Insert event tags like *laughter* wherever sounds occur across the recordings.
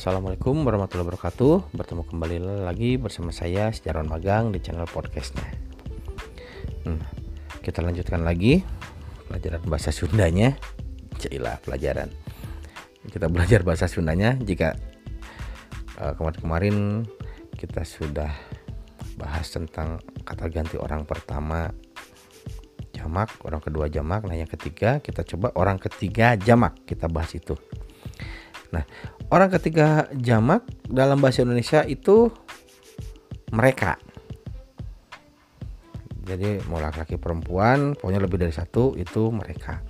Assalamualaikum warahmatullahi wabarakatuh. Bertemu kembali lagi bersama saya Sejarawan Magang di channel podcastnya. Hmm, Kita lanjutkan lagi Pelajaran bahasa Sundanya. Cailah pelajaran. Kita belajar bahasa Sundanya Jika uh, kemarin-kemarin kita sudah bahas tentang kata ganti orang pertama jamak, orang kedua jamak, nah yang ketiga kita coba orang ketiga jamak, kita bahas itu. Nah, orang ketiga jamak dalam bahasa Indonesia itu mereka. Jadi mau laki-laki perempuan, pokoknya lebih dari satu itu mereka.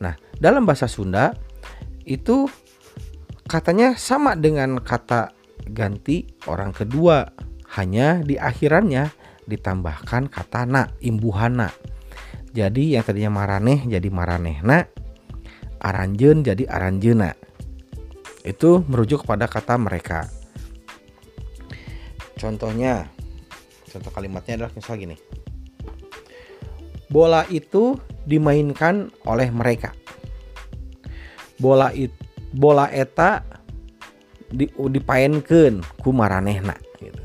Nah, dalam bahasa Sunda itu katanya sama dengan kata ganti orang kedua, hanya di akhirannya ditambahkan kata na, imbuhana. Jadi yang tadinya maraneh jadi maranehna, aranjen jadi aranjena itu merujuk kepada kata mereka. Contohnya, contoh kalimatnya adalah misal gini. Bola itu dimainkan oleh mereka. Bola it, bola eta di, dipainkan ku maranehna gitu.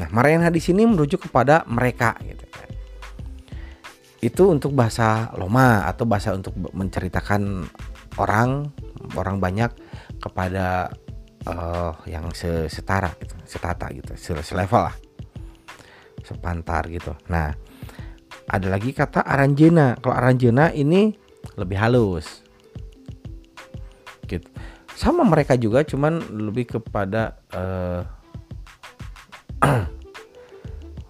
Nah, maranehna di sini merujuk kepada mereka gitu. Itu untuk bahasa loma atau bahasa untuk menceritakan orang orang banyak kepada uh, yang setara gitu, setata gitu, selevel lah, sepantar gitu. Nah, ada lagi kata aranjena. Kalau aranjena ini lebih halus, gitu. Sama mereka juga, cuman lebih kepada uh, *clears throat*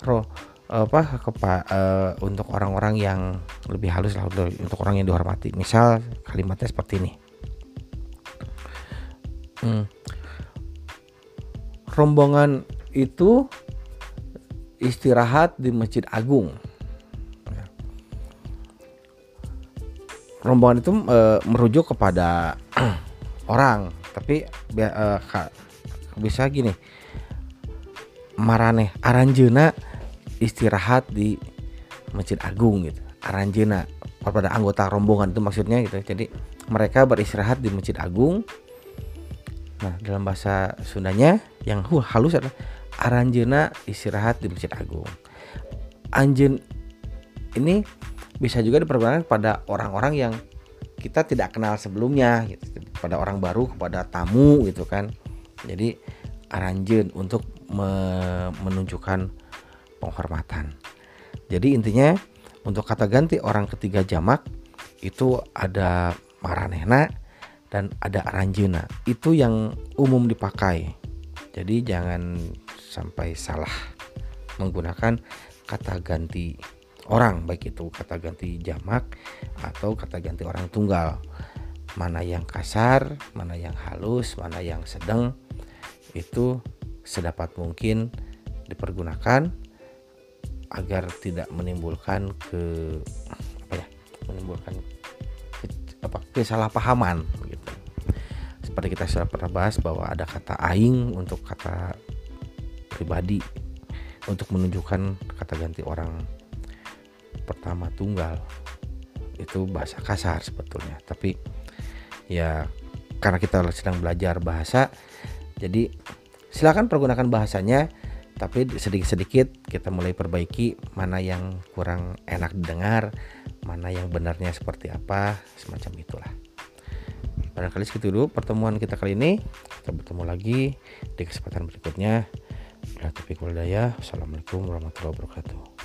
roh apa kepa, uh, untuk orang-orang yang lebih halus lah untuk orang yang dihormati. Misal kalimatnya seperti ini. Hmm. Rombongan itu istirahat di Masjid Agung. Ya. Rombongan itu e, merujuk kepada *clears throat* orang, tapi e, bisa gini. Marane Aranjena istirahat di Masjid Agung gitu. Aranjena kepada anggota rombongan itu maksudnya gitu. Jadi mereka beristirahat di Masjid Agung Nah, dalam bahasa Sundanya yang halus adalah aranjena istirahat di Masjid Agung. Anjen ini bisa juga dipergunakan pada orang-orang yang kita tidak kenal sebelumnya gitu, pada orang baru, kepada tamu gitu kan. Jadi aranjen untuk me menunjukkan penghormatan. Jadi intinya untuk kata ganti orang ketiga jamak itu ada maranehna dan ada aranjena itu yang umum dipakai. Jadi jangan sampai salah menggunakan kata ganti orang baik itu kata ganti jamak atau kata ganti orang tunggal. Mana yang kasar mana yang halus mana yang sedang itu sedapat mungkin dipergunakan agar tidak menimbulkan ke apa ya menimbulkan apa kesalahpahaman gitu. Seperti kita sudah pernah bahas bahwa ada kata aing untuk kata pribadi untuk menunjukkan kata ganti orang pertama tunggal itu bahasa kasar sebetulnya tapi ya karena kita sedang belajar bahasa jadi silakan pergunakan bahasanya tapi sedikit-sedikit kita mulai perbaiki mana yang kurang enak didengar mana yang benarnya seperti apa semacam itulah. Barangkali segitu dulu pertemuan kita kali ini. Kita bertemu lagi di kesempatan berikutnya. Bila topik Assalamualaikum warahmatullahi wabarakatuh